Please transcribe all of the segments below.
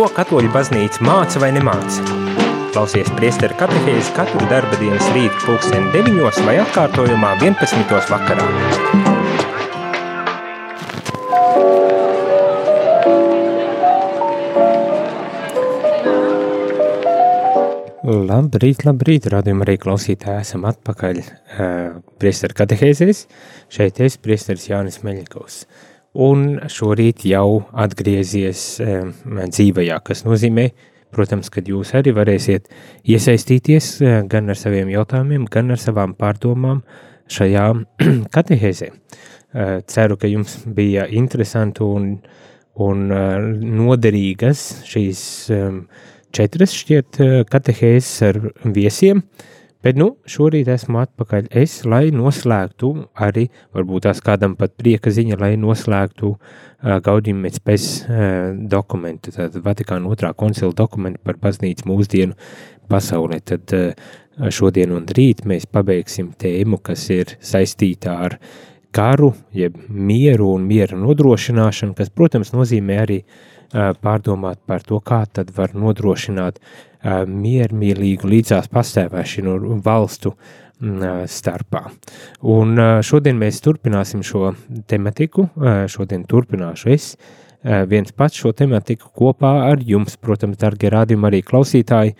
Ko katoļu baznīca māca vai nemāca? Klausies priesteru katehēzi katru darba dienas rītu pulksteni 9 vai atkārtojumā 11. vakarā. Labrīt, labrīt, radījumā arī klausītāji esam atpakaļ uh, priesteru katehēzēs. Šeit es, priesteris Jānis Meļikovs. Un šorīt jau atgriezies uh, dzīvajā, kas nozīmē, protams, ka jūs arī varēsiet iesaistīties uh, gan ar saviem jautājumiem, gan ar savām pārdomām šajā katehēzē. Uh, ceru, ka jums bija interesanti un, un uh, noderīgas šīs četras šķiet katehēzes ar viesiem, bet nu šorīt esmu atpakaļ. Es, lai noslēgtu arī, varbūt tās kādam pat prieka ziņa, lai noslēgtu uh, Gaudimēc pēc uh, dokumentu, tātad Vatikāna otrā koncila dokumentu par baznīcu mūsdienu pasaulē, tad uh, šodien un rīt mēs pabeigsim tēmu, kas ir saistītā ar karu, jeb mieru un miera nodrošināšanu, kas, protams, nozīmē arī uh, pārdomāt par to, kā tad var nodrošināt miermīlīgu līdzās pastāvēšanu valstu starpā. Un šodien mēs turpināsim šo tematiku, šodien turpināšu es viens pats šo tematiku kopā ar jums, protams, dargie rādījumi arī klausītāji,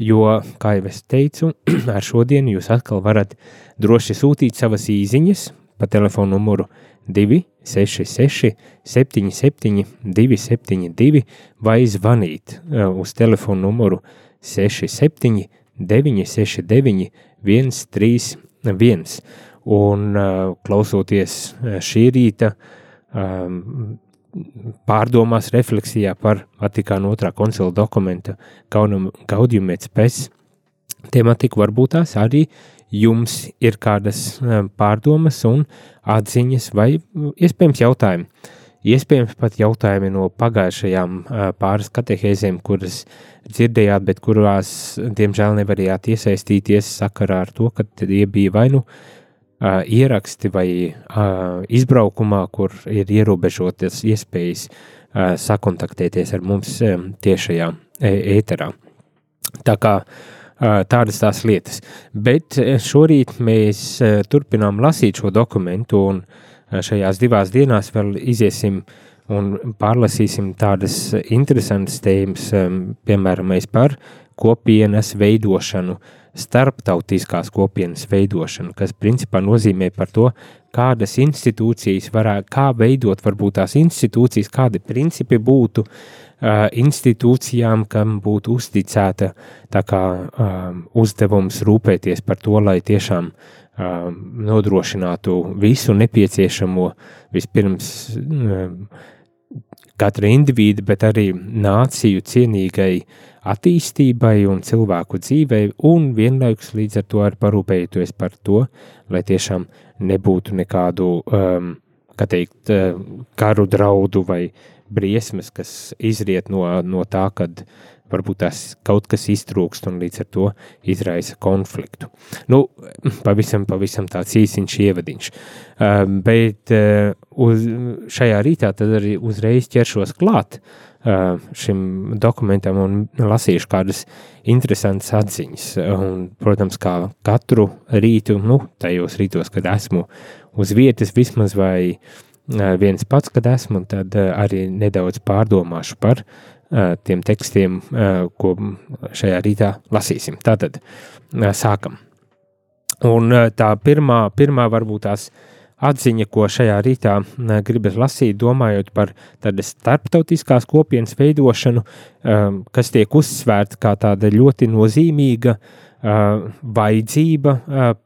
jo, kā jau es teicu, ar šodienu jūs atkal varat droši sūtīt savas īziņas pa telefonu numuru 266, 77, 272 vai zvanīt uz telefonu numuru 67, 969, 131. Un klausoties šī rīta pārdomās, refleksijā par Vatikāna otrā koncila dokumenta Gaudium et Spes tematiku, varbūt tās arī jums ir kādas pārdomas un atziņas vai iespējams jautājumi. Iespējams pat jautājumi no pagājušajām pāris katehēzēm, kuras dzirdējāt, bet kurās, diemžēl, nevarējāt iesaistīties sakarā ar to, ka tie bija vai nu ieraksti vai izbraukumā, kur ir ierobežotas iespējas sakontaktēties ar mums tiešajā ēterā. Tā kā uh, tādas tās lietas. Bet šorīt mēs turpinām lasīt šo dokumentu, un šajās divās dienās vēl iziesim un pārlasīsim tādas interesantas tēmas, piemēram, par kopienas veidošanu, starptautiskās kopienas veidošanu, kas principā nozīmē par to, kādas institūcijas varētu, kā veidot varbūt tās institūcijas, kādi principi būtu uh, institūcijām, kam būtu uzticēta kā, uzdevums rūpēties par to, lai tiešām nodrošinātu visu nepieciešamo. Vispirms katra indivīda, bet arī nāciju cienīgai attīstībai un cilvēku dzīvei, un vienlaikus līdz ar to arī parūpējoties par to, lai tiešām nebūtu nekādu, um, kā teikt, karu draudu vai uh, briesmas, kas izriet no, no tā, kad varbūt tās kaut kas iztrūkst un līdz ar to izraisa konfliktu. Nu, pavisam, pavisam tāds īsiņš ievadiņš. Uh, bet uh, uz, šajā rītā tad arī uzreiz ķeršos klāt uh, šim dokumentam un lasīšu kādas interesantas atziņas. Un, protams, kā katru rītu, nu, tajos rītos, kad esmu uz vietas vismaz vai uh, viens pats, kad esmu, tad arī nedaudz pārdomāšu par tiem tekstiem, ko šajā rītā lasīsim. Tātad sākam. Un tā pirmā, pirmā varbūt tās atziņa, ko šajā rītā gribas lasīt, domājot par tādas starptautiskās kopienas veidošanu, kas tiek uzsvērta kā tāda ļoti nozīmīga vajadzība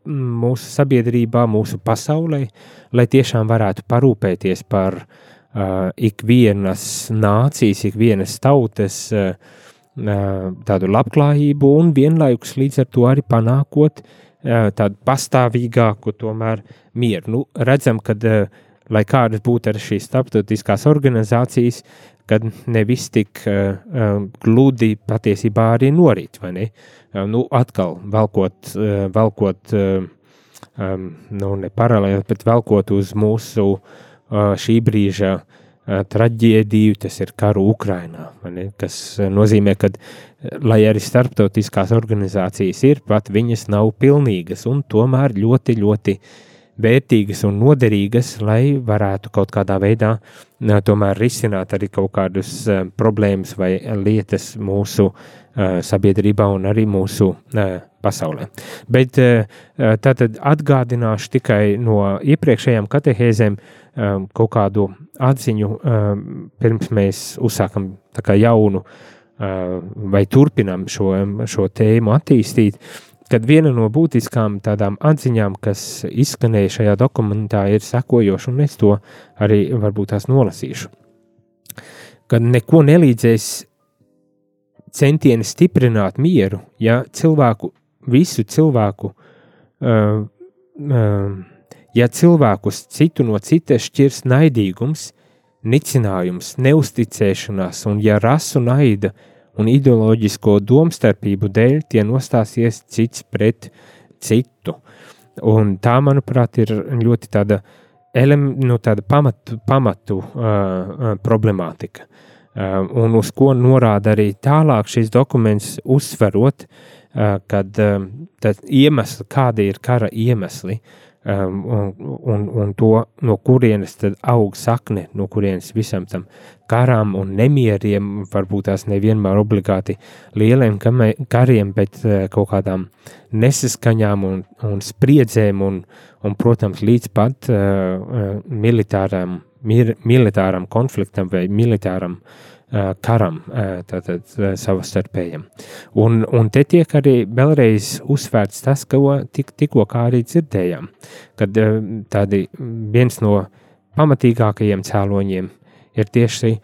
mūsu sabiedrībā, mūsu pasaulē, lai tiešām varētu parūpēties par ikvienas nācijas, ikvienas tautas tādu labklājību un vienlaikus līdz ar to arī panākot tādu pastāvīgāku tomēr mieru. Nu, redzam, kad, lai kādas būtu arī šīs starptautiskās organizācijas, kad nevis tik uh, uh, gludi patiesībā arī ne? Uh, nu, atkal velkot, uh, velkot uh, um, nu, ne paralēli, bet velkot uz mūsu uh, šī brīža traģēdiju, tas ir karu Ukrainā, kas nozīmē, ka, lai arī starptautiskās organizācijas ir, pat viņas nav pilnīgas un tomēr ļoti, ļoti vērtīgas un noderīgas, lai varētu kaut kādā veidā tomēr risināt arī kaut kādus problēmas vai lietas mūsu sabiedrībā un arī mūsu pasaulē. Bet tātad atgādināšu tikai no iepriekšējām katehēzēm kaut kādu atziņu, pirms mēs uzsākam jaunu vai turpinam šo, šo tēmu attīstīt. Kad viena no būtiskām tādām atziņām, kas izskanēja šajā dokumentā, ir sekojoša, un es to arī varbūt tās nolasīšu. Kad neko nelīdzēs centieni stiprināt mieru, ja cilvēku, visu cilvēku, uh, uh, ja cilvēkus citu no citas šķirs naidīgums, nicinājums, neusticēšanās, un ja rasu naida un ideoloģisko domstarpību dēļ tie nostāsies cits pret citu. Un tā, manuprāt, ir ļoti tāda, elem, nu, tāda pamatu, pamatu uh, problemātika. Uh, un uz ko norāda arī tālāk šis dokuments, uzsverot, uh, kad uh, iemesli, kādi ir kara iemesli, uh, um, un, un, to, no kurienes tad aug sakne, no kurienes visam tam karām un nemieriem, varbūt tās nevienmēr obligāti lieliem kariem, bet uh, kaut kādām nesaskaņām un, un spriedzēm un, un, protams, līdz pat uh, militāram, mir, militāram konfliktam vai militāram uh, karam, tātad savstarpējam. Un, un te tiek arī vēlreiz uzsvērts tas, ko tik, tikko arī dzirdējām, kad tādi viens no pamatīgākajiem cēloņiem ir tieši,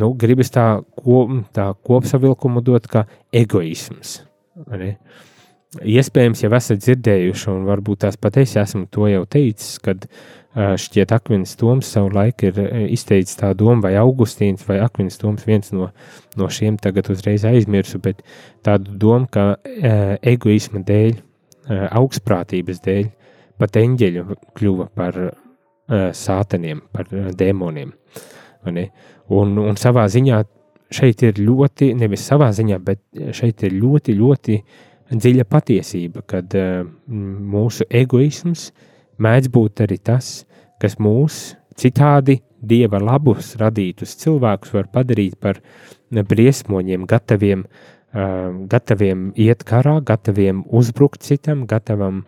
nu, gribas tā, ko, tā kopsavilkumu dot, kā egoisms. Ne? Iespējams, jau esat dzirdējuši, un varbūt tās patiesi esmu to jau teicis, kad uh, šķiet Akvinas Toms savu laiku ir izteicis tā doma, vai Augustīns vai Akvinas Toms viens no, no šiem tagad uzreiz aizmirsu, bet tādu domu, ka egoisma dēļ, augstprātības dēļ, pat eņģeļu kļuva par sātaniem, par dēmoniem. Un, un savā ziņā šeit ir ļoti, nevis savā ziņā, bet šeit ir ļoti, ļoti dziļa patiesība, kad mūsu egoisms uh, mēdz būt arī tas, kas mūs citādi dieva labus radītus cilvēkus var padarīt par briesmoņiem, gataviem, uh, gataviem iet karā, gataviem uzbrukt citam, gatavam,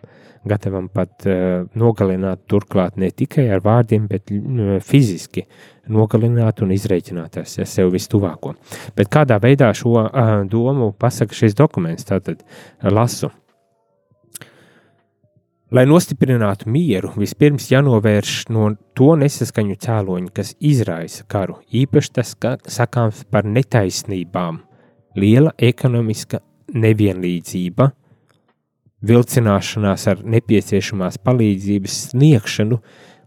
gatavam pat uh, nogalināt turklāt ne tikai ar vārdiem, bet uh, fiziski nogalināt un izreikināt ar sev vistuvāko. Bet kādā veidā šo uh, domu pasaka šis dokuments, tātad lasu. Lai nostiprinātu mieru, vispirms jānovērš no to nesaskaņu cēloņu, kas izraisa karu. Īpaši tas sakāms par netaisnībām, liela ekonomiska nevienlīdzība, vilcināšanās ar nepieciešamās palīdzības sniegšanu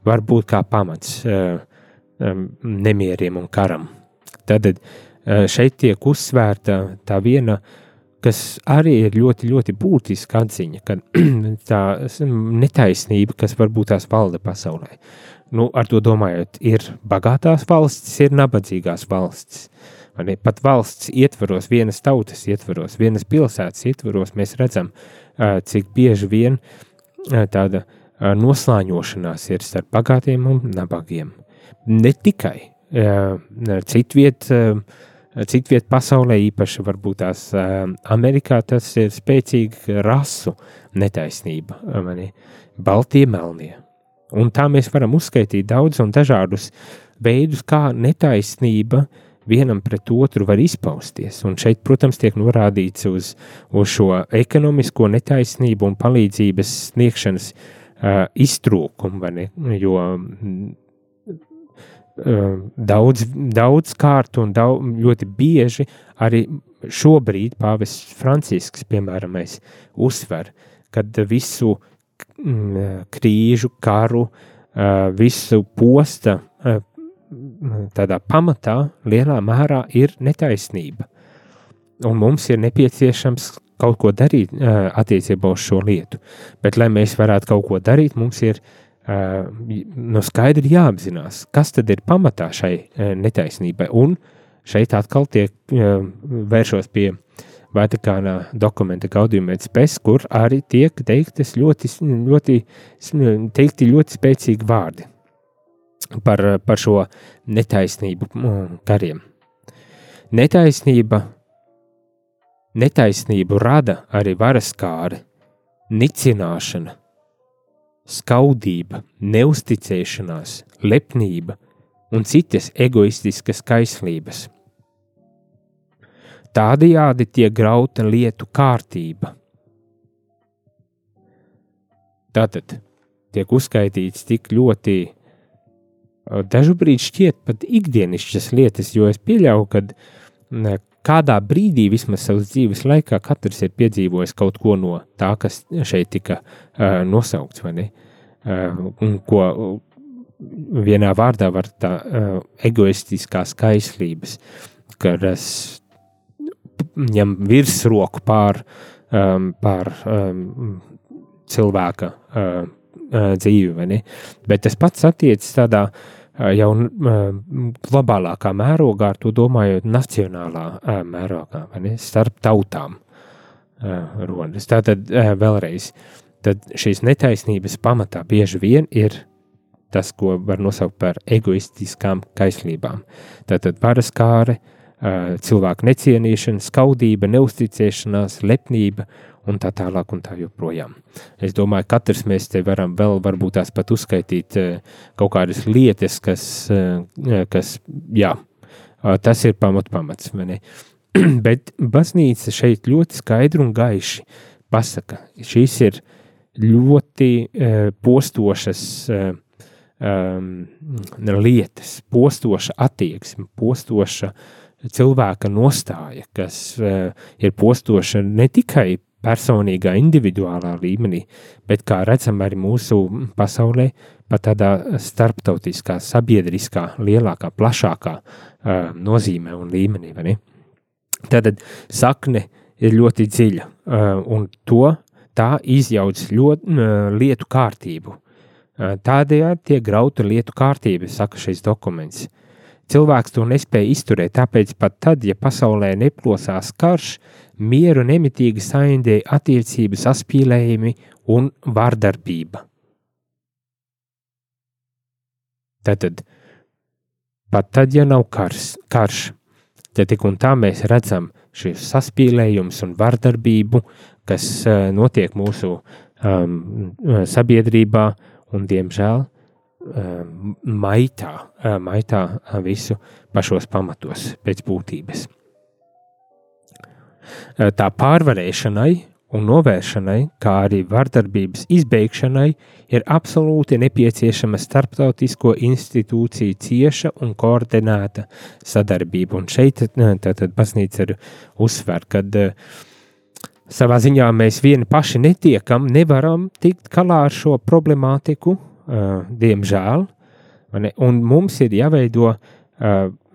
var būt kā pamats uh, um, nemieriem un karam. Tad uh, šeit tiek uzsvērta tā viena uh, kas arī ir ļoti, ļoti būtiska atziņa, ka tā netaisnība, kas varbūt tās valda pasaulē. Nu, ar to domājot, ir bagātās valstis, ir nabadzīgās valstis. Pat valsts ietvaros, vienas tautas ietvaros, vienas pilsētas ietvaros, mēs redzam, cik bieži vien tāda noslāņošanās ir starp bagātiem un nabagiem. Ne tikai citviet, Citviet pasaulē, īpaši varbūt tās Amerikā, tas ir spēcīga rasu netaisnība, mani, baltie melnie. Un tā mēs varam uzskaitīt daudz un dažādus veidus, kā netaisnība vienam pret otru var izpausties. Un šeit, protams, tiek norādīts uz, uz šo ekonomisko netaisnību un palīdzības sniegšanas uh, iztrūkumu, jo daudz, daudz kārtu un daudz, ļoti bieži arī šobrīd pāvests Francisks, piemēram, uzsver, kad visu krīžu, karu, visu posta tādā pamatā lielā mērā ir netaisnība. Un mums ir nepieciešams kaut ko darīt attiecībā uz šo lietu. Bet, lai mēs varētu kaut ko darīt, mums ir nu skaidri jāapzinās, kas tad ir pamatā šai netaisnībai. Un šeit atkal tiek vēršos pie Vatikānā dokumenta Gaudium et Spes, kur arī tiek teiktas ļoti, ļoti, teikti ļoti spēcīgi vārdi par, par šo netaisnību kariem. Netaisnība, netaisnību rada arī varas kāri, nicināšana, skaudība, neusticēšanās, lepnība un citas egoistiskas kaislības. Tādējādi tiek grauta lietu kārtība. Tātad tiek uzskaitīts tik ļoti, dažubrīd šķiet pat ikdienišķas lietas, jo es pieļauju, ka kādā brīdī, vismaz savas dzīves laikā, katrs ir piedzīvojis kaut ko no tā, kas šeit tika uh, nosaukts, vai ne? Uh, un ko vienā vārdā var tā uh, egoistiskās kaislības, kas ņem virsroku pār, um, pār um, cilvēka uh, dzīvi. Bet tas pats attiecas tādā uh, jau globālākā mērogā, ar to domājot, nacionālā mērogā, starp tautām rodas. Tātad vēlreiz, tad šīs netaisnības pamatā bieži vien ir tas, ko var nosaukt par egoistiskām kaislībām. Tātad varas kāre, cilvēku necienīšana, skaudība, neusticēšanās, lepnība un tā tālāk un tā joprojām. Es domāju, ka katrs mēs te varam vēl varbūt tās pat uzskaitīt kaut kādas lietas, kas, kas jā, tas ir pamat pamats, Bet baznīca šeit ļoti skaidri un gaiši pasaka, šīs ir ļoti postošas um, lietas, postoša attieksme, postoša cilvēka nostāja, kas uh, ir postoša ne tikai personīgā, individuālā līmenī, bet kā redzam arī mūsu pasaulē, pat tādā starptautiskā, sabiedriskā, lielākā, plašākā uh, nozīmē un līmenī. Tātad sakne ir ļoti dziļa, uh, un to tā izjauc ļoti, uh, lietu kārtību. Uh, tādējādi tiek grauta lietu kārtība, saka šis dokuments. Cilvēks to nespēja izturēt, tāpēc pat tad, ja pasaulē neplosās karš, mieru nemitīgi saindēja attiecības saspīlējumi un vārdarbība. Tātad, pat tad, ja nav kars, karš, tad tik un tā mēs redzam šīs saspīlējumus un vārdarbību, kas uh, notiek mūsu um, sabiedrībā, un, diemžēl, maitā, maitā visu pašos pamatos pēc būtības. Tā pārvarēšanai un novēršanai, kā arī vardarbības izbeigšanai, ir absolūti nepieciešama starptautisko institūciju cieša un koordinēta sadarbība. Un šeit tātad baznīca ir uzsver, kad savā ziņā mēs vieni paši netiekam, nevaram tikt galā ar šo problemātiku, diemžēl. Un mums ir jāveido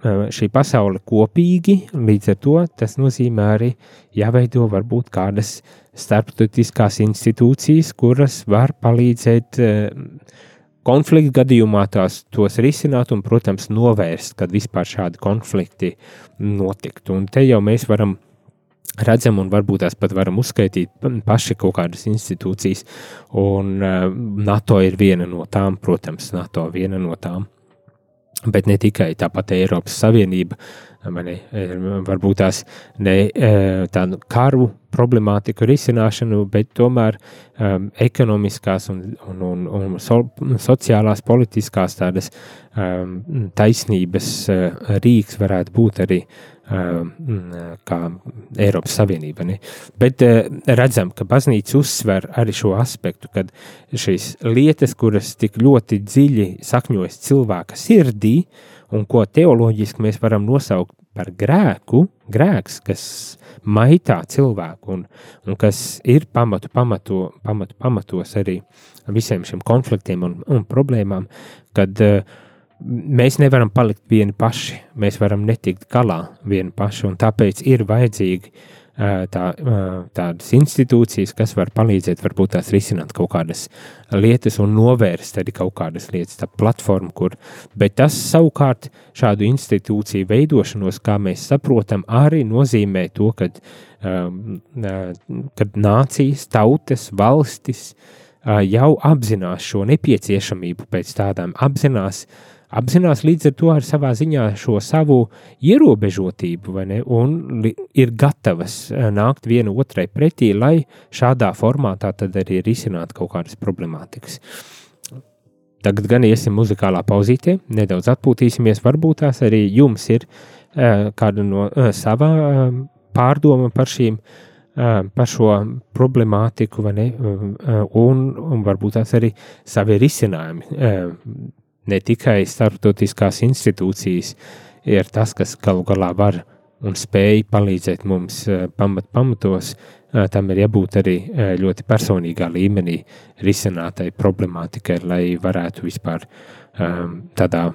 šī pasaule kopīgi, līdz ar to tas nozīmē arī jāveido varbūt kādas starptautiskās institūcijas, kuras var palīdzēt konflikta gadījumā tās tos risināt un, protams, novērst, kad vispār šādi konflikti notiktu. Un te jau mēs varam redzam, un varbūt tās pat varam uzskaitīt paši kaut kādas institūcijas, un NATO ir viena no tām, protams, NATO viena no tām. Bet ne tikai tāpat Eiropas Savienība, mani, varbūt tās ne tādu karu problemātiku risināšanu, bet tomēr um, ekonomiskās un, un, un, un so, sociālās, politiskās tādas um, taisnības uh, rīks varētu būt arī uh, kā Eiropas Savienība. Ne? Bet redzam, ka baznīca uzsver arī šo aspektu, kad šīs lietas, kuras tik ļoti dziļi sakņojas cilvēka sirdī, un ko teoloģiski mēs varam nosaukt par grēku, grēks, kas maitā cilvēku un, un kas ir pamatu, pamatu, pamatu, pamatos arī visiem šiem konfliktiem un, un problēmām, kad uh, mēs nevaram palikt vieni paši. Mēs varam netikt galā vieni paši, un tāpēc ir vajadzīgi tā, tādas institūcijas, kas var palīdzēt, varbūt tās risināt kaut kādas lietas un novērst arī kaut kādas lietas, tā platforma, kur, bet tas savukārt šādu institūciju veidošanos, kā mēs saprotam, arī nozīmē to, kad, kad nācijas, tautas, valstis jau apzinās šo nepieciešamību pēc tādām, apzinās uh, apzinās līdz ar to ar savā ziņā šo savu ierobežotību, ne, un ir gatavas eh, nākt viena otrai pretī, lai šādā formātā arī risinātu kaut kādas problemātikas. Tagad gan iesim muzikālā pauzītē, nedaudz atpūtīsimies, varbūt tās arī jums ir uh, kāda no uh, savā uh, pārdoma par šīm uh, par šo problemātiku, ne, un, un varbūt tās arī savi risinājumi. Ne tikai starptautiskās institūcijas ir tas, kas galu galā var un spēj palīdzēt mums eh, pamat pamatos, eh, tam ir jābūt arī eh, ļoti personīgā līmenī risinātai problemātikai, lai varētu vispār tādā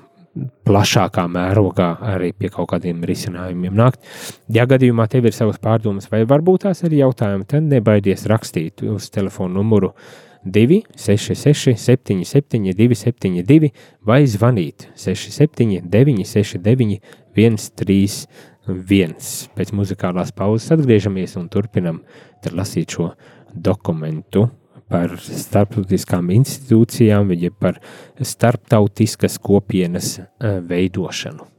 plašākā mērogā arī pie kaut kādiem risinājumiem nākt. Ja gadījumā tev ir savas pārdomas vai varbūt tās ir jautājumi, tad nebaidies rakstīt uz telefonu numuru 67969 266, 77, 272 vai zvanīt 67, 969, 131. Pēc muzikālās pauzes atgriežamies un turpinam lasīt šo dokumentu par starptautiskām institūcijām, vai par starptautiskas kopienas eh, veidošanu.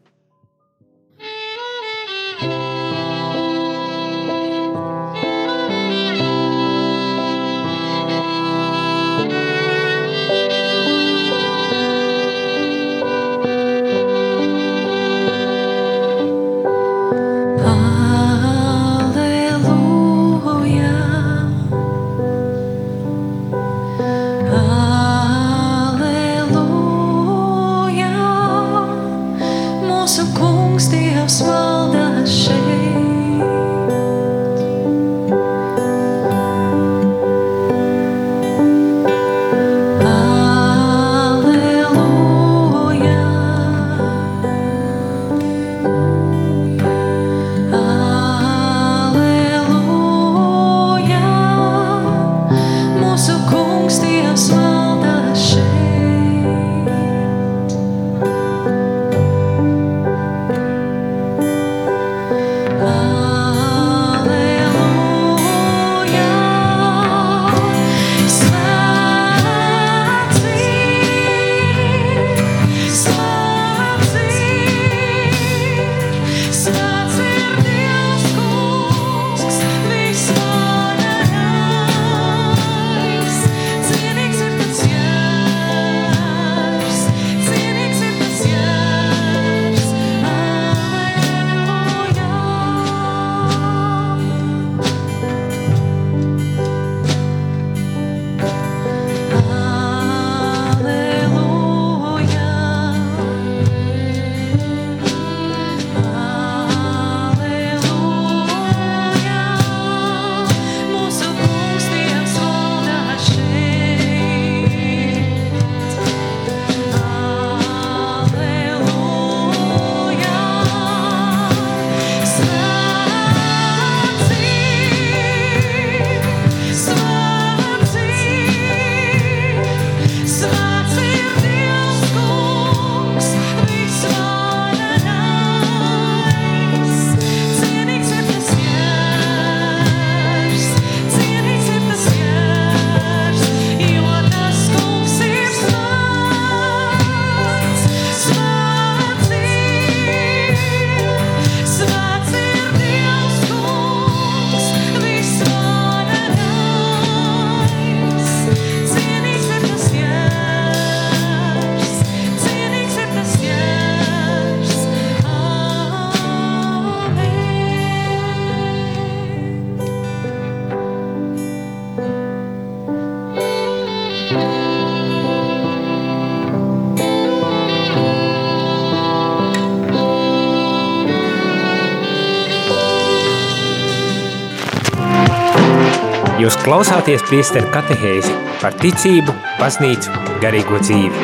Jūs klausāties priesteru katehēzi par ticību, baznīcu, garīgo dzīvi.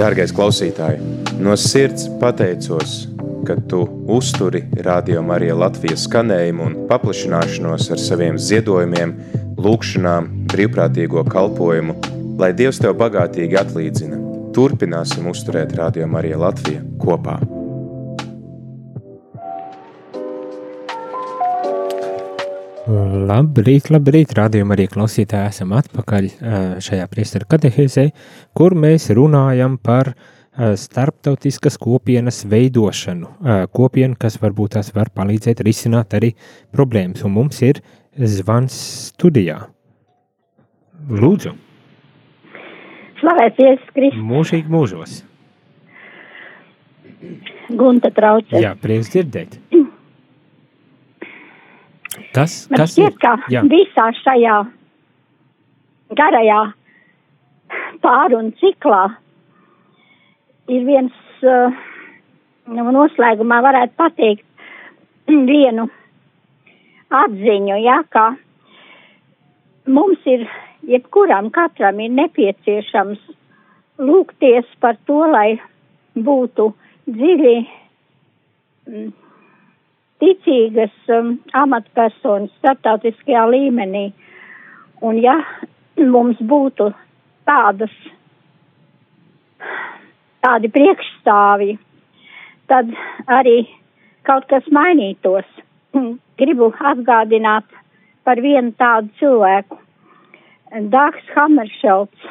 Dārgais klausītāji, no sirds pateicos ka tu uzturi Radio Marija Latvijas skanējumu un paplašināšanos ar saviem ziedojumiem, lūkšanām, brīvprātīgo kalpojumu, lai Dievs tev bagātīgi atlīdzina. Turpināsim uzturēt Radio Marija Latvija kopā. Labrīt, labrīt, rādījumā arī klausītāji esam atpakaļ šajā priesteru katehēzē, kur mēs runājam par starptautiskas kopienas veidošanu. Kopiena, kas varbūt tās var palīdzēt risināt arī problēmas, un mums ir zvans studijā. Lūdzu! Slavēts Jēzus Kristus! Mūžīgi mūžos! Gunta traucē. Jā, prieks dzirdēt. Kas, Man kas šķiet, ka Jā. visā šajā garajā pārunu ciklā ir viens, uh, noslēgumā varētu pateikt vienu atziņu, ja, ka mums ir, jebkuram katram ir nepieciešams lūgties par to, lai būtu dziļi mm, ticīgas um, amatpersonas starptautiskajā līmenī. Un ja mums būtu tādas, tādi priekšstāvji, tad arī kaut kas mainītos. Gribu atgādināt par vienu tādu cilvēku. Dāks Hammeršelts,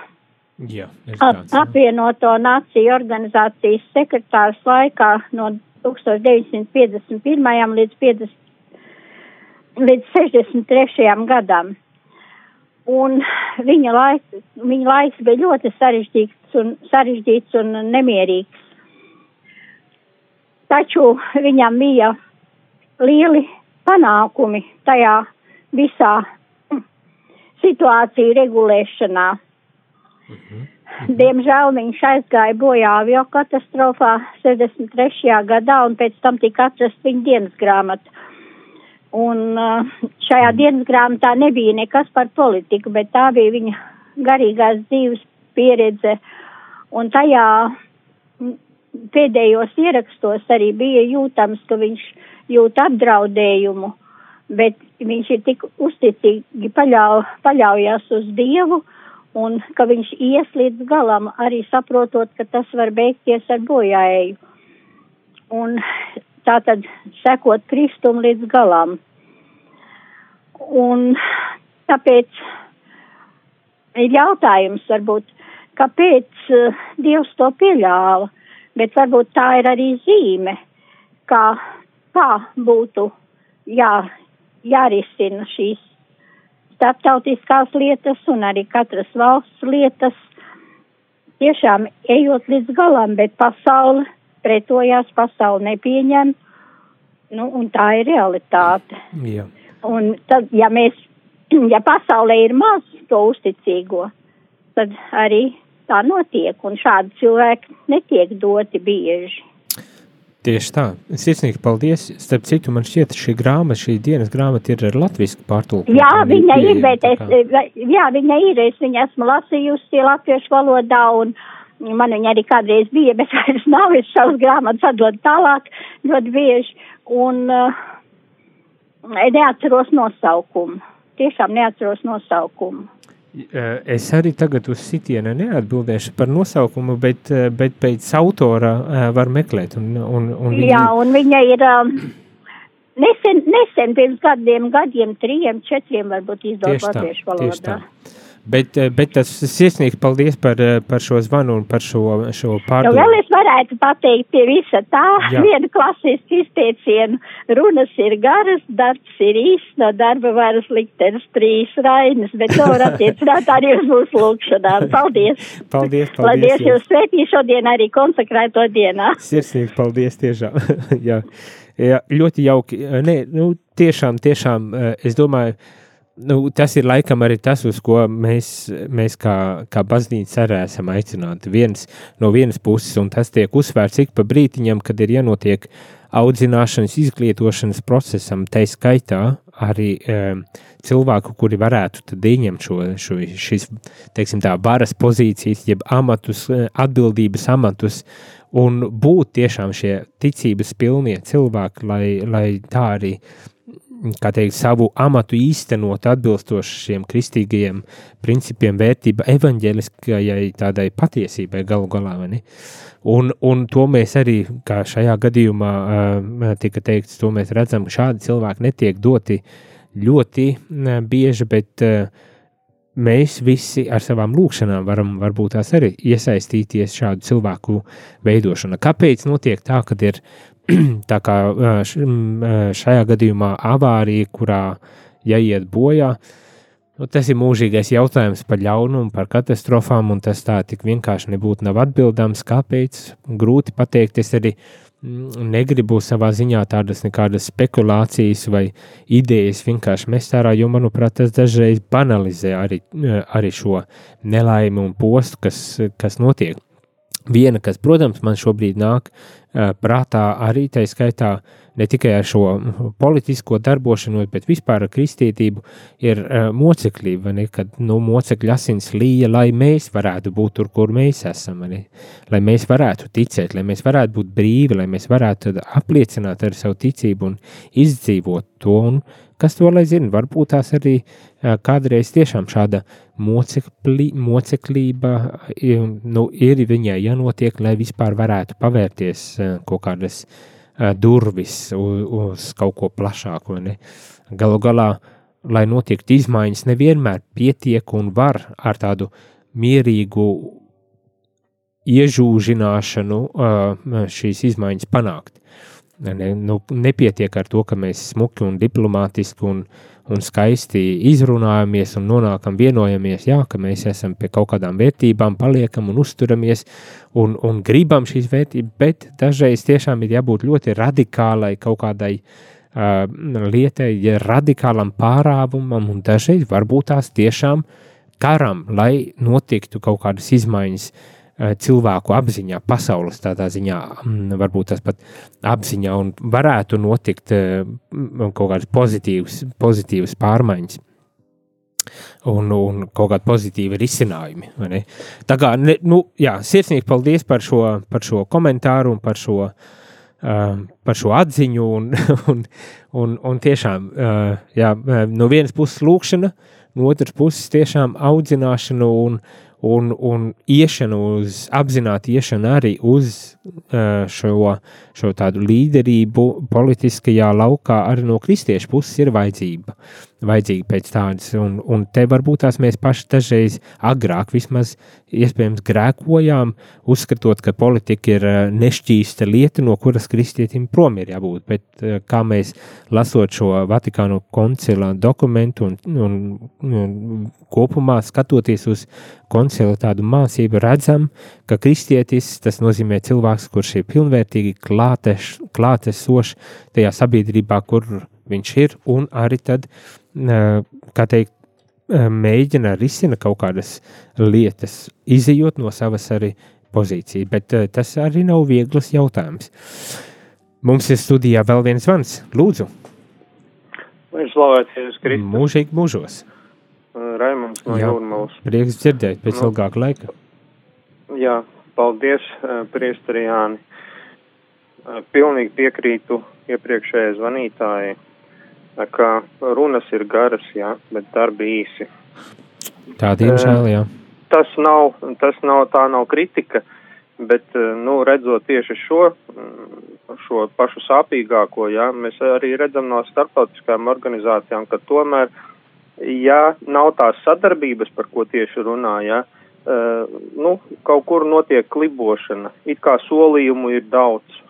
Jā, tāds. apvienoto nāciju organizācijas sekretārs laikā no 1951. līdz, 50, līdz 63. gadam. Un viņa laiks, viņa laiks bija ļoti sarežģīts un, sarežģīts un nemierīgs. Taču viņam bija lieli panākumi tajā visā situāciju regulēšanā. Diemžēl viņš aizgāja bojā avio katastrofā 63. gadā un pēc tam tika atrast viņa dienas grāmata. Un uh, šajā dienas grāmatā nebija nekas par politiku, bet tā bija viņa garīgās dzīves pieredze. Un tajā pēdējos ierakstos arī bija jūtams, ka viņš jūt apdraudējumu, bet viņš ir tik uzticīgi paļau, paļaujas uz Dievu un ka viņš ies līdz galam, arī saprotot, ka tas var beigties ar bojāēju. Un tā tad sekot Kristum līdz galam. Un tāpēc ir jautājums varbūt, kāpēc uh, Dievs to pieļāva, bet varbūt tā ir arī zīme, kā, kā būtu jā, jārisina šīs starptautiskās lietas un arī katras valsts lietas, tiešām ejot līdz galam, bet pasaule pretojās, pasaule nepieņem, nu, un tā ir realitāte. Jā. Un tad, ja mēs, ja pasaulē ir maz to uzticīgo, tad arī tā notiek, un šādi cilvēki netiek doti bieži. Tieši tā. Sirsnīgi paldies. Starp citu, man šķiet, šī grāmata, šī dienas grāmata ir ar latviešu pārtulkojumu. Jā, viņa ir, bet es, jā, viņa ir, es viņu esmu lasījusi latviešu valodā, un man viņa arī kādreiz bija, bet vairs nav, es savus grāmatas atdodu tālāk ļoti bieži, un uh, neatceros nosaukumu. Tiešām neatceros nosaukumu. Eh, Es arī tagad uz sitienu neatbildēšu par nosaukumu, bet, eh, bet pēc autora eh, var meklēt. Un, un, un viņi- Jā, un viņa ir um, nesen, nesen pirms gadiem, gadiem, trījiem, četriem varbūt izdot Tieši tā, latviešu tieši tā. Bet, eh, bet tas sirsnīgi paldies par, eh, par šo zvanu un par šo, šo pārdomu. vēl es varētu pateikt pie visa tā, Jā. viena klasiska izteiciena, runas ir garas, darbs ir īs, no darba varas liktenis trīs rainas, bet to var attiecināt arī uz mūsu lūkšanām. Paldies! Paldies, Lai paldies. Dievs jūs svētī šodien arī konsekrēto dienā. Sirsnīgi paldies tiešām. Jā. Jā, ļoti jauki. Nē, nu, tiešām, tiešām, eh, es domāju, nu, tas ir laikam arī tas, uz ko mēs, mēs kā, kā baznīca arī esam aicināti. Viens, no vienas puses, un tas tiek uzsvērts ik pa brītiņam, kad ir jānotiek audzināšanas, izglītošanas procesam, tai skaitā arī um, cilvēku, kuri varētu ieņemt šo, šo šis, teiksim tā, varas pozīcijas, jeb amatus, eh, atbildības amatus, un būt tiešām šie ticības pilnie cilvēki, lai, lai tā arī teikt, savu amatu īstenot atbilstoši šiem kristīgajiem principiem, vērtība evaņģēliskajai tādai patiesībai galu galā. Un, un to mēs arī, kā šajā gadījumā tika teikts, to mēs redzam, šādi cilvēki netiek doti ļoti bieži, bet mēs visi ar savām lūkšanām varam varbūt tās arī iesaistīties šādu cilvēku veidošanā. Kāpēc notiek tā, kad ir tā kā šajā gadījumā avārija, kurā jāiet bojā, nu, tas ir mūžīgais jautājums par ļaunumu, par katastrofām, un tas tā tik vienkārši nebūtu nav atbildams, kāpēc, grūti pateikt, es arī negribu savā ziņā tādas nekādas spekulācijas vai idejas vienkārši mest ārā, jo, manuprāt, tas dažreiz banalizē arī, arī šo nelaimi un postu, kas, kas notiek. Viena, kas, protams, man šobrīd nāk uh, prātā arī tā skaitā ne tikai ar šo politisko darbošanos, bet vispār ar kristietību, ir moceklība, ne, kad nu, mocekļa asins līja, lai mēs varētu būt tur, kur mēs esam, lai mēs varētu ticēt, lai mēs varētu būt brīvi, lai mēs varētu apliecināt ar savu ticību un izdzīvot to. Un, Kas to lai zina? Varbūt tās arī kādreiz tiešām šāda mocekli, moceklība nu, ir viņai jānotiek, lai vispār varētu pavērties kaut kādas durvis uz, uz kaut ko plašāku. Ne? Galu galā, lai notiektu izmaiņas, nevienmēr pietiek un var ar tādu mierīgu iežūžināšanu šīs izmaiņas panākt. Ne, nu, nepietiek ar to, ka mēs smuki un diplomātiski un, un skaisti izrunājamies un nonākam vienojamies, jā, ka mēs esam pie kaut kādām vērtībām, paliekam un uzturamies un, un gribam šīs vērtības, bet dažreiz tiešām ir jābūt ļoti radikālai kaut kādai uh, lietai, ja radikālam pārāvumam un dažreiz varbūt tās tiešām karam, lai notiktu kaut kādas izmaiņas uh, cilvēku apziņā, pasaules tādā ziņā, mm, varbūt tas pat apziņā, un varētu notikt eh, kaut kādas pozitīvas, pozitīvas pārmaiņas. Un, un kaut kāda pozitīva risinājumi. Tā kā, ne, nu, jā, sirsnīgi paldies par šo, par šo komentāru un par šo, uh, par šo atziņu. Un, un, un, un tiešām, uh, jā, no vienas puses lūkšana, no otras puses tiešām audzināšana un, un, un iešana uz, apzināti iešana arī uz uh, šo, šo tādu līderību politiskajā laukā arī no kristiešu puses ir vajadzība. Vajadzīga pēc tādas, un, un te varbūt tās mēs paši dažreiz agrāk vismaz iespējams grēkojām, uzskatot, ka politika ir uh, nešķīsta lieta, no kuras kristietim prom ir jābūt, bet uh, kā mēs lasot šo Vatikānu koncila dokumentu un, un, un kopumā skatoties uz koncila tādu mācību, redzam, ka kristietis tas nozīmē cilvēks, kurš ir pilnvērtīgi klātesošs tajā sabiedrībā, kur viņš ir, un arī tad, kā teikt, mēģina risina kaut kādas lietas, izējot no savas arī pozīcijas, bet tas arī nav viegls jautājums. Mums ir studijā vēl viens zvans. Lūdzu! Lai slavēts Jēzus Kristus. Mūžīgi mūžos. Raimunds no Jūrmalas. Prieks dzirdēt pēc nu, ilgāka laika. Jā, paldies, priesteri Jāni. Pilnīgi piekrītu iepriekšējai zvanītājai, ka runas ir garas, jā, bet darbi īsi. Tā, diemžēl, jā. Tas nav, tas nav, tā nav kritika, bet, nu, redzot tieši šo, šo pašu sāpīgāko, jā, mēs arī redzam no starptautiskajām organizācijām, ka tomēr ja nav tās sadarbības, par ko tieši runāja, uh, nu, kaut kur notiek klibošana. It kā solījumu ir daudz,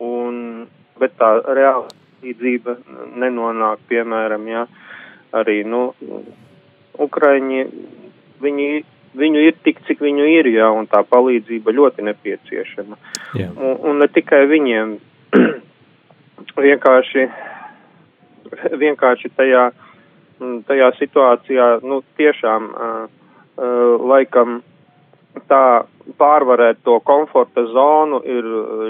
un, bet tā reāla līdzība nenonāk, piemēram, ja, arī, nu, Ukraiņi, viņi, viņu ir tik, cik viņu ir, jā, un tā palīdzība ļoti nepieciešama. Jā. Un, un ne tikai viņiem, vienkārši, vienkārši tajā uh, tajā situācijā, nu, tiešām uh, uh, laikam tā pārvarēt to komforta zonu ir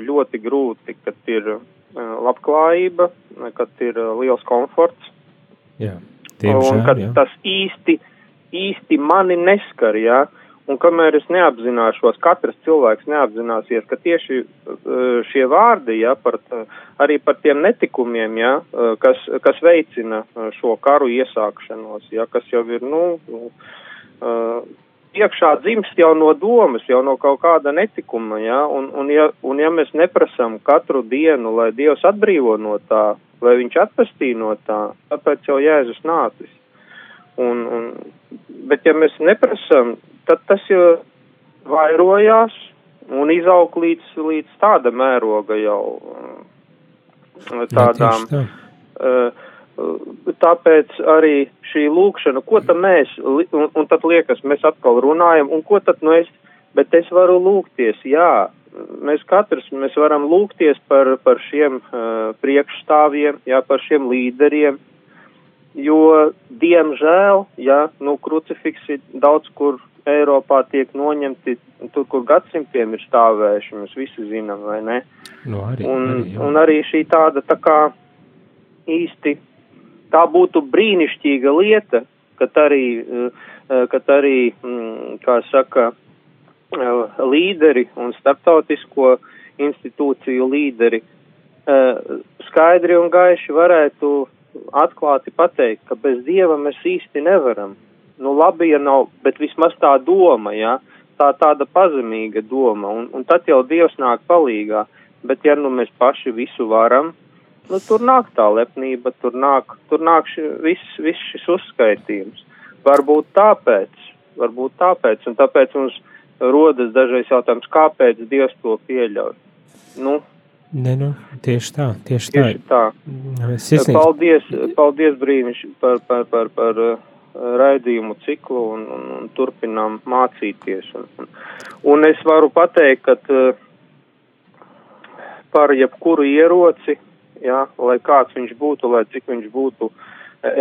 ļoti grūti, kad ir labklājība, kad ir uh, liels komforts. Jā, tiemžēl, un kad jā. tas īsti, īsti mani neskar, jā, Un kamēr es neapzināšos, katrs cilvēks neapzināsies, ka tieši šie vārdi, ja, par, arī par tiem netikumiem, ja, kas, kas veicina šo karu iesākšanos, ja, kas jau ir, nu, iekšā dzimst jau no domas, jau no kaut kāda netikuma, ja, un, un, ja, un ja mēs neprasam katru dienu, lai Dievs atbrīvo no tā, lai viņš atpestī no tā, tāpēc jau Jēzus nācis. Un, un, bet ja mēs neprasam, tad tas jau vairojās un izaug līdz, līdz tāda mēroga jau tādām. Jā, tā. uh, tāpēc arī šī lūkšana, ko tad mēs, un, un tad liekas, mēs atkal runājam, un ko tad nu es, bet es varu lūgties, jā, mēs katrs, mēs varam lūgties par, par šiem uh, priekšstāviem, jā, par šiem līderiem, jo, diemžēl, jā, nu, krucifiksi daudz kur Eiropā tiek noņemti tur, kur gadsimtiem ir stāvējuši, mēs visi zinām, vai ne? No, arī, un, arī, jā. un arī šī tāda tā kā īsti tā būtu brīnišķīga lieta, kad arī, eh, kad arī mm, kā saka, eh, līderi un starptautisko institūciju līderi eh, skaidri un gaiši varētu atklāti pateikt, ka bez dieva mēs īsti nevaram. Nu, labi, ja nav, bet vismaz tā doma, ja, tā tāda pazemīga doma, un, un tad jau dievs nāk palīgā, bet ja nu mēs paši visu varam, nu, tur nāk tā lepnība, tur nāk, tur nāk ši, viss, viss šis uzskaitījums. Varbūt tāpēc, varbūt tāpēc, un tāpēc mums rodas dažreiz jautājums, kāpēc Dievs to pieļauj. Nu, Ne, nu, tieši tā, tieši, tieši tā. tā. Sirsnīgs. Paldies, paldies brīniš par, par, par, par uh, raidījumu ciklu un, un, un turpinām mācīties. Un, un, un es varu pateikt, ka uh, par jebkuru ieroci, jā, lai kāds viņš būtu, lai cik viņš būtu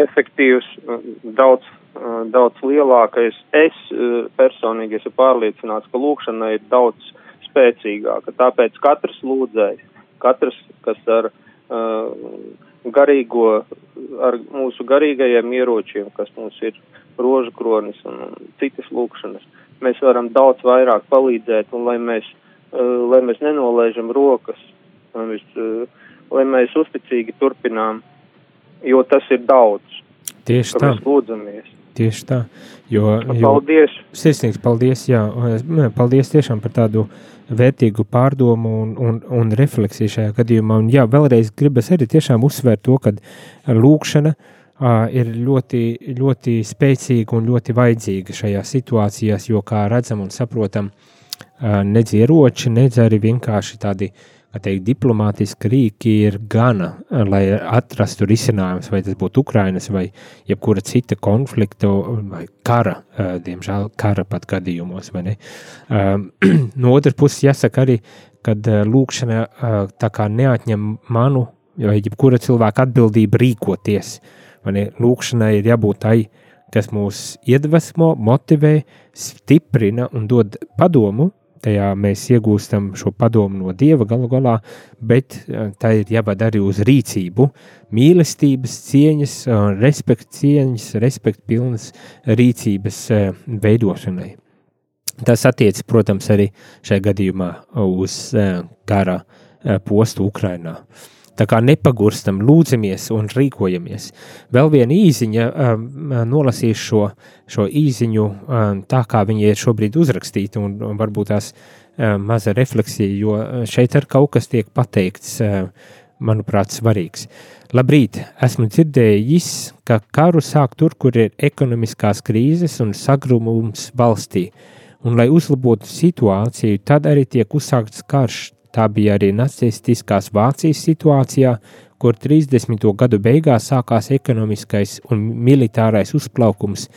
efektīvs, daudz, daudz lielākais. Es personīgi esmu pārliecināts, ka lūkšana ir daudz spēcīgāka. Tāpēc katrs lūdzējs, katrs, kas ar garīgo, ar mūsu garīgajiem ieročiem, kas mums ir rožu kronis un, citas lūkšanas, mēs varam daudz vairāk palīdzēt un lai mēs, lai mēs nenolaižam rokas, lai mēs lai mēs uzticīgi turpinām, jo tas ir daudz. Tieši tā. Mēs lūdzamies. Tieši tā. Jo, jo, paldies. Sirsnīgs paldies, jā. Paldies tiešām par tādu vērtīgu pārdomu un, un, un refleksiju šajā gadījumā. Un jā, vēlreiz gribas arī tiešām uzsvērt to, ka lūkšana uh, ir ļoti, ļoti spēcīga un ļoti vajadzīga šajā situācijās, jo, kā redzam un saprotam, uh, nedz ieroči, nedz arī vienkārši tādi uh, teikt, diplomātiski rīki ir gana, lai atrastu risinājumus, vai tas būtu Ukrainas vai jebkura cita konflikta vai kara, diemžēl kara pat gadījumos. No otras puses, jāsaka arī, kad lūkšana tā kā neatņem manu vai jebkura cilvēka atbildību rīkoties. Lūkšanai ir jābūt tai, kas mūs iedvesmo, motivē, stiprina un dod padomu, tajā mēs iegūstam šo padomu no Dieva galu galā, bet eh, tā ir jābad arī uz rīcību, mīlestības, cieņas, respekta cieņas, respekta pilnas rīcības eh, veidošanai. Tas attiec, protams, arī šajā gadījumā uz eh, kara postu Ukrainā. Uh, Tā kā nepagurstam, lūdzamies un rīkojamies. Vēl viena īziņa, um, nolasīšu šo, šo īziņu um, tā, kā viņi ir šobrīd uzrakstīti, un, un varbūt tās um, maza refleksija, jo šeit ar kaut kas tiek pateikts, um, manuprāt, svarīgs. Labrīt, esmu dzirdējis, ka karu sāk tur, kur ir ekonomiskās krīzes un sagrumums valstī, un lai uzlabotu situāciju, tad arī tiek uzsākts karš Tā bija arī nacistiskās Vācijas situācijā, kur 30. gadu beigās sākās ekonomiskais un militārais uzplaukums.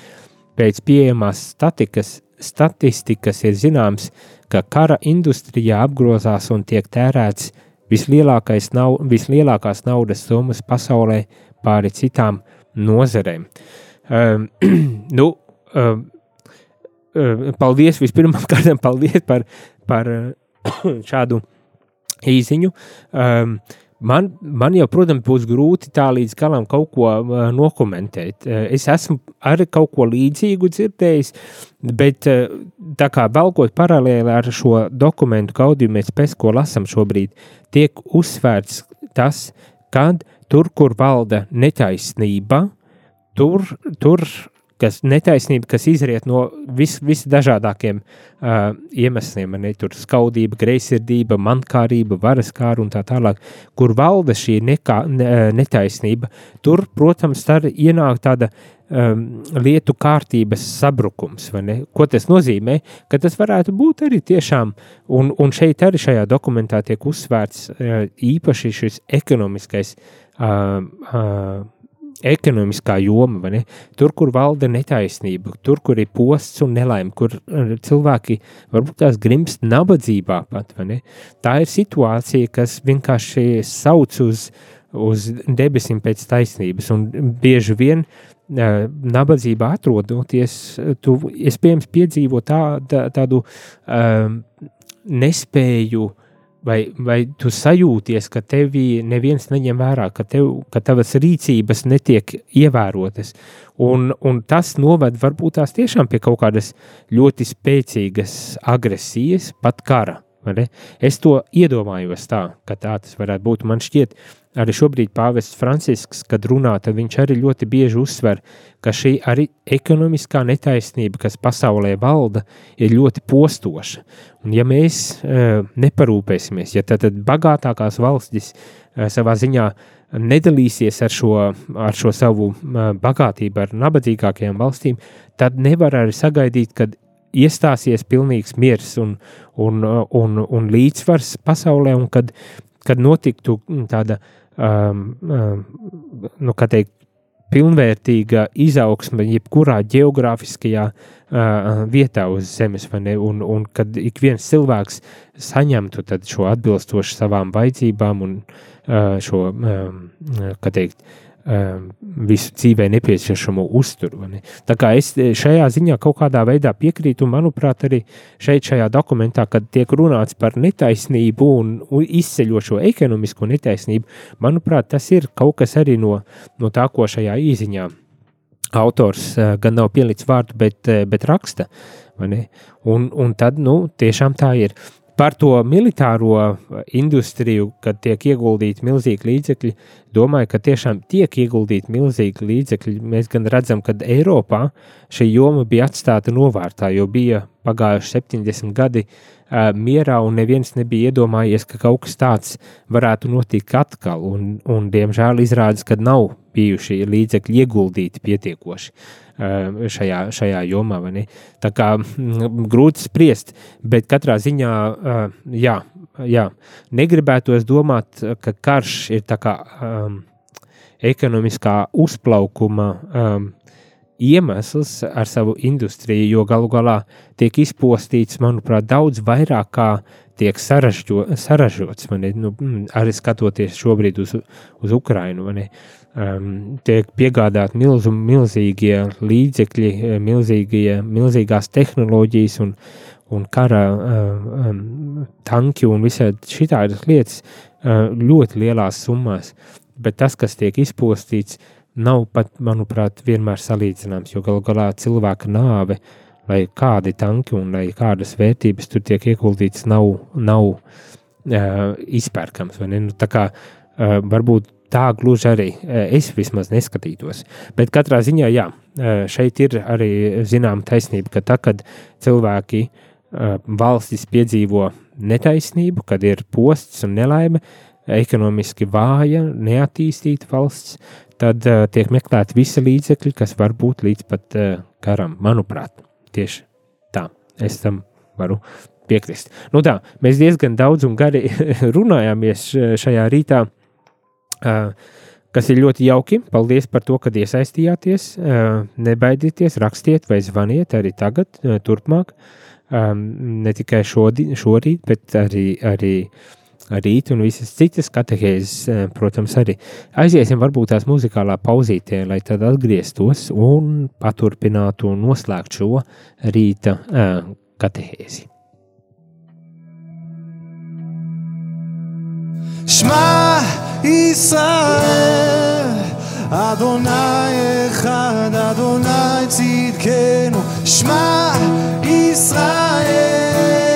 Pēc pieejamās statikas, statistikas ir zināms, ka kara industrijā apgrozās un tiek tērēts nav, vislielākās naudas summas pasaulē pāri citām nozarēm. Um, nu, um, paldies vispirmām kārtām paldies par, par šādu īziņu. Um, man, man jau, protams, būs grūti tā līdz galam kaut ko uh, nokomentēt. Uh, es esmu arī kaut ko līdzīgu dzirdējis, bet uh, tā kā valkot paralēli ar šo dokumentu gaudījumu, pēc ko lasam šobrīd, tiek uzsvērts tas, kad tur, kur valda netaisnība, tur, tur kas netaisnība, kas izriet no vis, visdažādākiem uh, iemesliem, ne tur skaudība, greizsirdība, mankārība, varas kāra un tā tālāk, kur valda šī nekā, ne, netaisnība, tur, protams, tad ienāk tāda um, lietu kārtības sabrukums? Ko tas nozīmē? Ka tas varētu būt arī tiešām, un, un šeit arī šajā dokumentā tiek uzsvērts uh, īpaši šis ekonomiskais uh, uh, ekonomiskā joma, tur, kur valda netaisnība, tur, kur ir posts un nelaime, kur uh, cilvēki varbūt tās grimst nabadzībā pat. Tā ir situācija, kas vienkārši sauc uz, uz debesīm pēc taisnības, un bieži vien uh, nabadzībā atrodoties, tu iespējams piedzīvo tā, tā, tādu um, nespēju uh, Vai, vai tu sajūties, ka tevi neviens neņem vērā, ka, tev, ka tavas rīcības netiek ievērotas, un, un tas noved varbūt tās tiešām pie kaut kādas ļoti spēcīgas agresijas, pat kara. Es to iedomājos tā, ka tā tas varētu būt. Man šķiet, arī šobrīd pāvests Francisks, kad runā, tad viņš arī ļoti bieži uzsver, ka šī arī ekonomiskā netaisnība, kas pasaulē valda, ir ļoti postoša. Un ja mēs uh, neparūpēsimies, ja tad, tad bagātākās valstis uh, savā ziņā nedalīsies ar šo, ar šo savu uh, bagātību ar nabadzīgākajām valstīm, tad nevar arī sagaidīt, ka iestāsies pilnīgs miers un, un, un, un līdzsvars pasaulē, un kad, kad notiktu tāda, um, um, nu, kā teikt, pilnvērtīga izaugsme jebkurā geogrāfiskajā uh, vietā uz Zemes, un, un kad ik viens cilvēks saņemtu šo atbilstoši savām vajadzībām un uh, šo, um, kā teikt, uh, visu dzīvē nepieciešamo uzturu. Ne? Tā kā es e, šajā ziņā kaut kādā veidā piekrītu, un manuprāt, arī šeit, šajā dokumentā, kad tiek runāts par netaisnību un izceļošo ekonomisko netaisnību, manuprāt, tas ir kaut kas arī no, no tā, ko šajā īziņā autors uh, gan nav pielicis vārdu, bet, uh, bet raksta. Un, un tad, nu, tiešām tā ir. Par to militāro industriju, kad tiek ieguldīti milzīgi līdzekļi, domāju, ka tiešām tiek ieguldīti milzīgi līdzekļi. Mēs gan redzam, ka Eiropā šī joma bija atstāta novārtā, jo bija pagājuši 70 gadi uh, mierā, un neviens nebija iedomājies, ka kaut kas tāds varētu notikt atkal. Un, un diemžēl izrādās, ka nav bijuši līdzekļi ieguldīti pietiekoši. Uh, šajā, šajā jomā. Tā kā mm, grūti spriest, bet katrā ziņā, eh, jā, jā negribētos domāt, ka karš ir tā kā um, ekonomiskā uzplaukuma um, iemesls ar savu industriju, jo galu galā tiek izpostīts, manuprāt, daudz vairāk kā tiek saražģo, saražots. Nu, mm, arī skatoties šobrīd uz, uz Ukrajinu, um, tiek piegādāti milzu, milzīgie līdzekļi, milzīgie, milzīgās tehnoloģijas un, un kara um, tanki un visādi šitādas lietas uh, ļoti lielās summās. Bet tas, kas tiek izpostīts, nav pat, manuprāt, vienmēr salīdzināms, jo galu galā cilvēka nāve, lai kādi tanki un lai kādas vērtības tur tiek ieguldītas, nav, nav uh, izpērkams. Nu, tā kā uh, varbūt tā gluži arī es vismaz neskatītos. Bet katrā ziņā, jā, šeit ir arī zināma taisnība, ka tad, kad cilvēki valstis piedzīvo netaisnību, kad ir posts un nelaime, ekonomiski vāja, neattīstīta valsts, tad uh, tiek meklēti visi līdzekļi, kas var būt līdz pat uh, karam. Manuprāt, tieši tā. Es tam varu piekrist. Nu tā, mēs diezgan daudz un gari runājāmies šajā rītā. Uh, kas ir ļoti jauki. Paldies par to, ka iesaistījāties. Nebaidieties, rakstiet vai zvaniet arī tagad, turpmāk. Ne tikai šodien, šorīt, bet arī, arī rīt un visas citas katehēzes, protams, arī. Aiziesim varbūt tās muzikālā pauzītē, lai tad atgrieztos un paturpinātu un noslēgtu šo rīta katehēzi. Smile ישראל, אדוני אחד, אדוני צדקנו, שמע ישראל.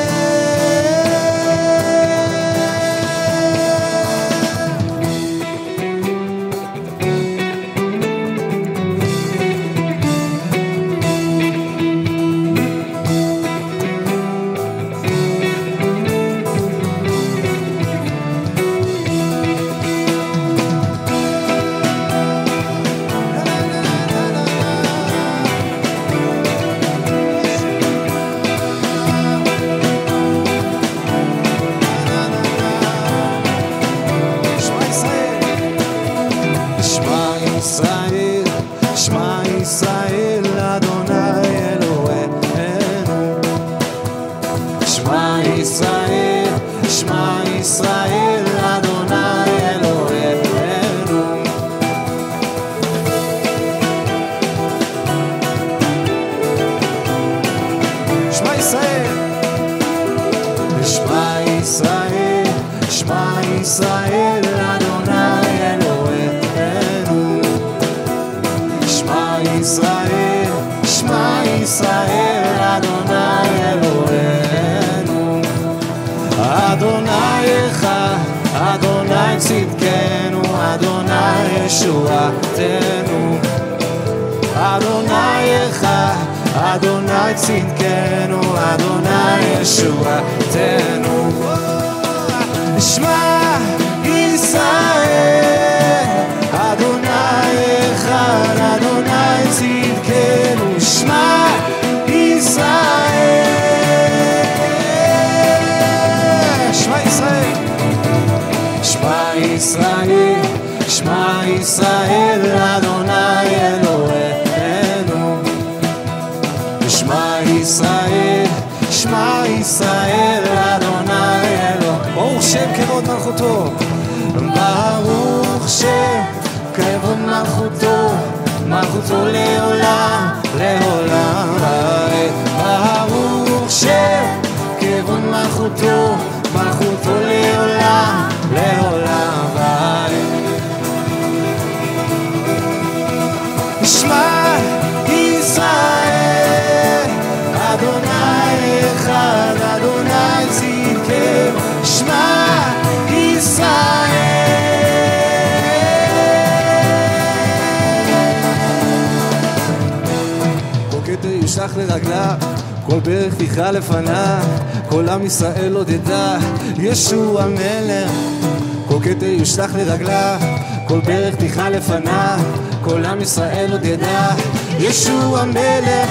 ישראל, אדוני אלוהינו. שמע ישראל, שמע ישראל, אדוני אלוהינו. ברוך שם כבוד מלכותו. ברוך שם כבוד מלכותו. מלכותו לעולם, לעולם. ברוך שם כבוד מלכותו. לרגליו, כל ברך תכרע לפניו, כל עם ישראל עוד ידע, ישוע מלך. כל כתר יושלך לרגליו, כל ברך תכרע לפניו, כל עם ישראל עוד ידע, ישוע מלך.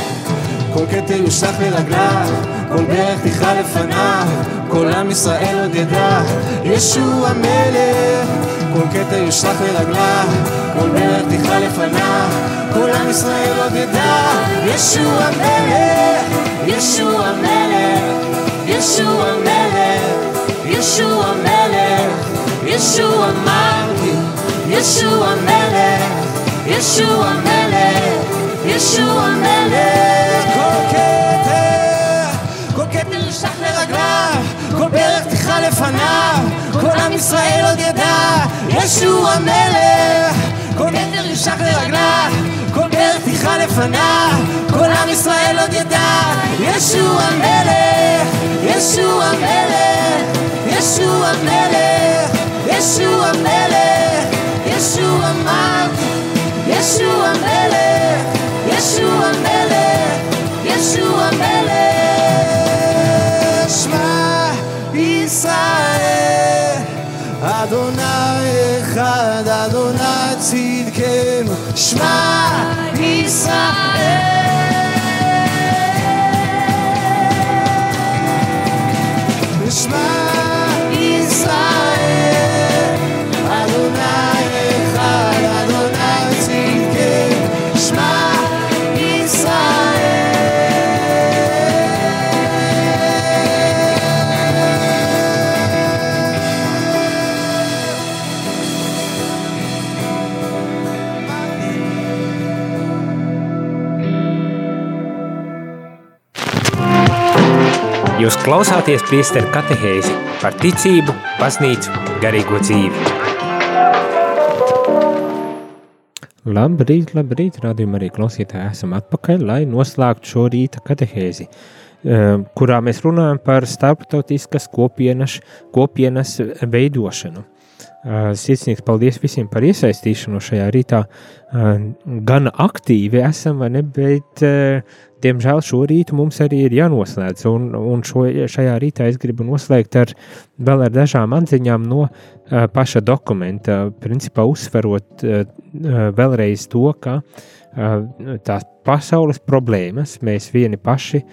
כל כתר יושלך לרגליו, כל ברך תכרע לפניו, כל עם ישראל עוד ידע, ישוע מלך. כל כתר יושלך לרגליו, כל ברך תכרע לפניו, כל עם ישראל עוד ידע, ישוע מלך, ישוע מלך, ישוע מלך, ישוע מלך, ישוע מלכי, ישוע מלך. ישוע מלך, ישוע מלך. כל כתר, כל כתר יושלך לרגליו, כל ברך תכרע לפניו, כל עם ישראל עוד ידע, ישוע מלך. כל כתר יושלך לרגליו, תכרע לפניו, כל עם ישראל עוד ידע, ישוע מלך, ישוע מלך, ישוע מלך, ישוע מלך, ישוע מלך. ישוע מלך, ישוע מלך, ישוע מלך. שמע ישראל, אדוני אחד, אדוני צדקנו, שמע side. Jūs klausāties priesteru katehēzi par ticību, baznīcu, garīgo dzīvi. Labrīt, labrīt, rādījumā arī klausītāji esam atpakaļ, lai noslēgtu šo rīta katehēzi, eh, kurā mēs runājam par starptautiskas kopienas, kopienas veidošanu. Sirsnīgs paldies visiem par iesaistīšanu šajā rītā. Gan aktīvi esam, ne, bet, diemžēl, šo rītu mums arī ir jānoslēdz. Un, un šo, šajā rītā es gribu noslēgt ar vēl ar dažām atziņām no paša dokumenta. Principā uzsverot vēlreiz to, ka tās pasaules problēmas mēs vieni paši.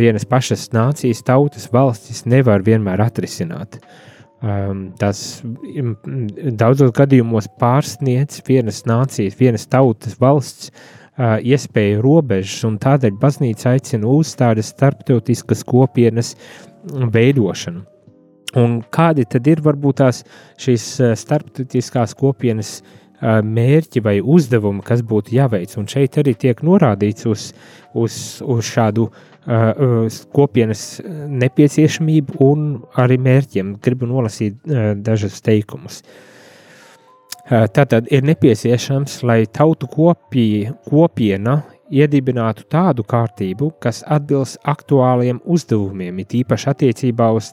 Vienas pašas nācijas, tautas, valstis nevar vienmēr atrisināt. Uh, tas daudzos gadījumos pārsniedz vienas nācijas, vienas tautas valsts iespēju robežas, un tādēļ baznīca aicina uz tādas starptautiskas kopienas veidošanu. Un kādi tad ir varbūt tās šīs starptautiskās kopienas mērķi vai uzdevumi, kas būtu jāveic? Un šeit arī tiek norādīts uz, uz, uz šādu Uh, kopienas nepieciešamību un arī mērķiem. Gribu nolasīt dažus teikumus. Tātad ir nepieciešams, lai tautu kopija, kopiena iedibinātu tādu kārtību, kas atbilst aktuāliem uzdevumiem, it īpaši attiecībā uz,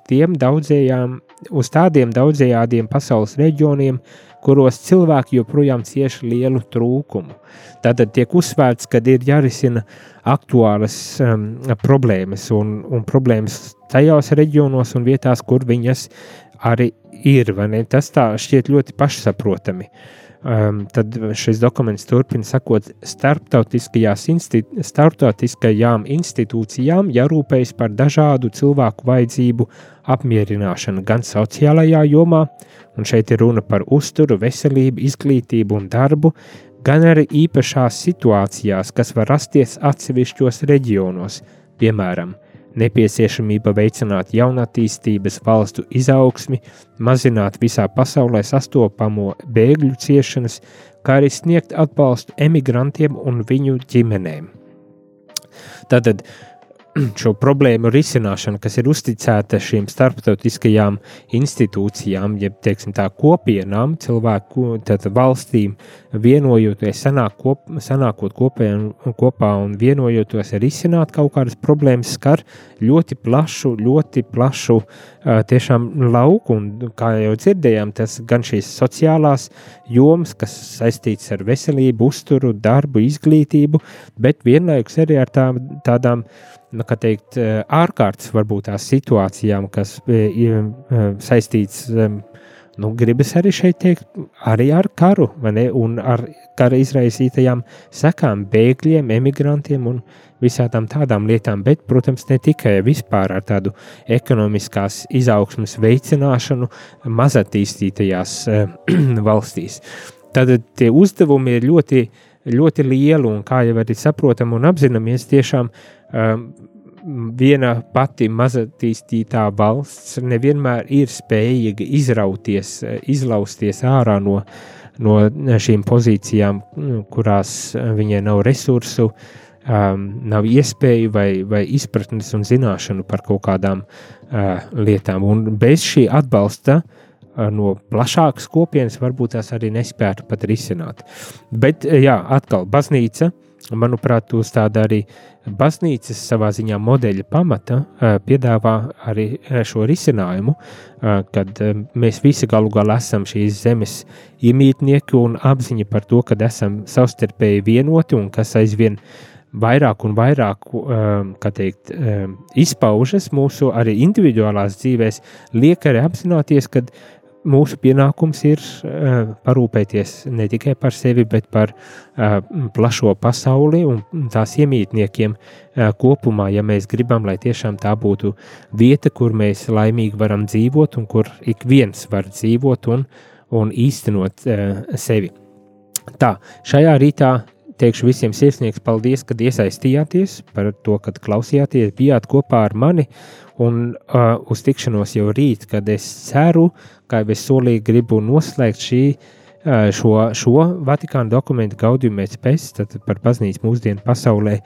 uz tādiem daudzējādiem pasaules reģioniem, kuros cilvēki joprojām cieš lielu trūkumu. Tātad tiek uzsvērts, ka ir jārisina aktuālas um, problēmas un, un problēmas tajos reģionos un vietās, kur viņas arī ir. Tas tā šķiet ļoti pašsaprotami. Um, tad šis dokuments turpina sakot, insti starptautiskajām institūcijām jārūpējas par dažādu cilvēku vajadzību apmierināšanu gan sociālajā jomā, un šeit ir runa par uzturu, veselību, izglītību un darbu, gan arī īpašās situācijās, kas var rasties atsevišķos reģionos, piemēram, nepieciešamība veicināt jaunatīstības valstu izaugsmi, mazināt visā pasaulē sastopamo bēgļu ciešanas, kā arī sniegt atbalstu emigrantiem un viņu ģimenēm. Tātad šo problēmu risināšana, kas ir uzticēta šīm starptautiskajām institūcijām, jeb teiksim, tā kopienām, cilvēku valstīm, vienojoties, sanāk kop, sanākot kopējā, kopā un vienojoties risināt kaut kādas problēmas, skar ļoti plašu, ļoti plašu tiešām lauku. Un, kā jau dzirdējām, tas gan šīs sociālās jomas, kas saistīts ar veselību, uzturu, darbu, izglītību, bet vienlaikus arī ar tā, tādām nu, teikt, ārkārtas varbūt tās situācijām, kas ir saistīts nu, gribas arī šeit teikt, arī ar karu, ne, un ar kara izraisītajām sekām, bēgļiem, emigrantiem un visādām tādām lietām, bet, protams, ne tikai vispār ar tādu ekonomiskās izaugsmas veicināšanu mazatīstītajās uh, valstīs. Tad tie uzdevumi ir ļoti, ļoti lieli un, kā jau arī saprotam un apzināmies, tiešām um, viena pati mazatīstītā valsts nevienmēr ir spējīga izrauties, izlausties ārā no, no šīm pozīcijām, kurās viņai nav resursu, um, nav iespēju vai, vai izpratnes un zināšanu par kaut kādām uh, lietām. Un bez šī atbalsta uh, no plašākas kopienas varbūt tās arī nespētu pat risināt. Bet, jā, atkal, baznīca, manuprāt, uz tāda arī Baznīcas savā ziņā modeļa pamata piedāvā arī šo risinājumu, kad mēs visi galu galā esam šīs zemes iemītnieki un apziņa par to, ka esam savstarpēji vienoti un kas aizvien vairāk un vairāk teikt, izpaužas mūsu arī individuālās dzīvēs, liek arī apzināties, ka mūsu pienākums ir uh, parūpēties ne tikai par sevi, bet par uh, plašo pasauli un tās iemītniekiem uh, kopumā, ja mēs gribam, lai tiešām tā būtu vieta, kur mēs laimīgi varam dzīvot un kur ik viens var dzīvot un, un īstenot uh, sevi. Tā, šajā rītā teikšu visiem sirsnīgs paldies, kad iesaistījāties par to, kad klausījāties, bijāt kopā ar mani un uh, uz tikšanos jau rīt, kad es ceru, jau es solīju, gribu noslēgt šī, uh, šo, šo Vatikāna dokumentu Gaudium et Pes, tad par baznīcu mūsdienu pasaulē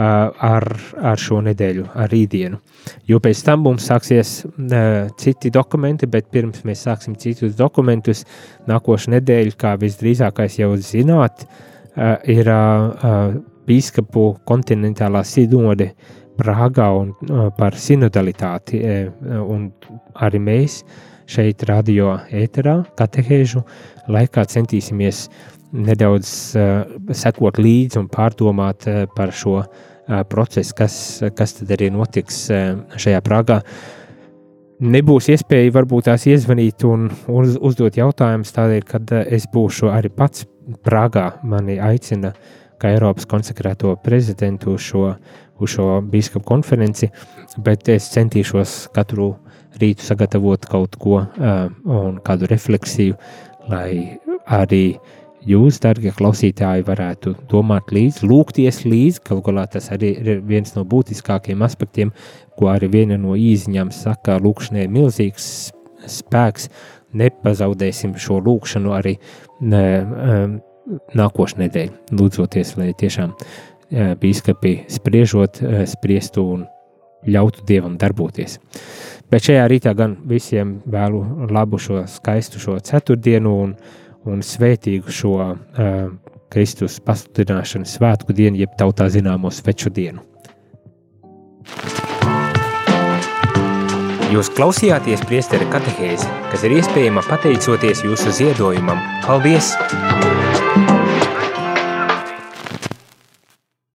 ar, ar šo nedēļu, ar rītdienu. Jo pēc tam mums sāksies citi dokumenti, bet pirms mēs sāksim citus dokumentus, nākošais nedēļa, kā visdrīzākais jau zināt, ir bīskapu kontinentālā sinode Prāgā un par sinodalitāti, un arī mēs šeit radio ēterā katehēžu laikā centīsimies nedaudz uh, sekot līdzi un pārdomāt uh, par šo uh, procesu, kas, kas tad arī notiks uh, šajā Prāgā. Nebūs iespēja varbūt tās iezvanīt un uz, uzdot jautājumus tādēļ, kad uh, es būšu arī pats Prāgā. Mani aicina kā Eiropas konsekrēto prezidentu šo, uz šo biskupu konferenci, bet es centīšos katru rītu sagatavot kaut ko uh, un kādu refleksiju, lai arī jūs, darbie klausītāji, varētu domāt līdzi, lūgties līdzi. Galu galā tas arī ir viens no būtiskākajiem aspektiem, ko arī viena no īziņām saka, lūkšanai milzīgs spēks. Nepazaudēsim šo lūkšanu arī ne, um, nākošais nedēļa. Lūdzoties, lai tiešām uh, biskupi spriežot, uh, spriestu un ļautu dievam darboties. Bet šajā rītā gan visiem vēlu labu šo skaistu šo ceturtdienu un un svētīgu šo uh, Kristus pasludināšanas svētku dienu, jeb tautā zināmo sveču dienu. Jūs klausījāties priesteri katehēzi, kas ir iespējama pateicoties jūsu ziedojumam. Paldies!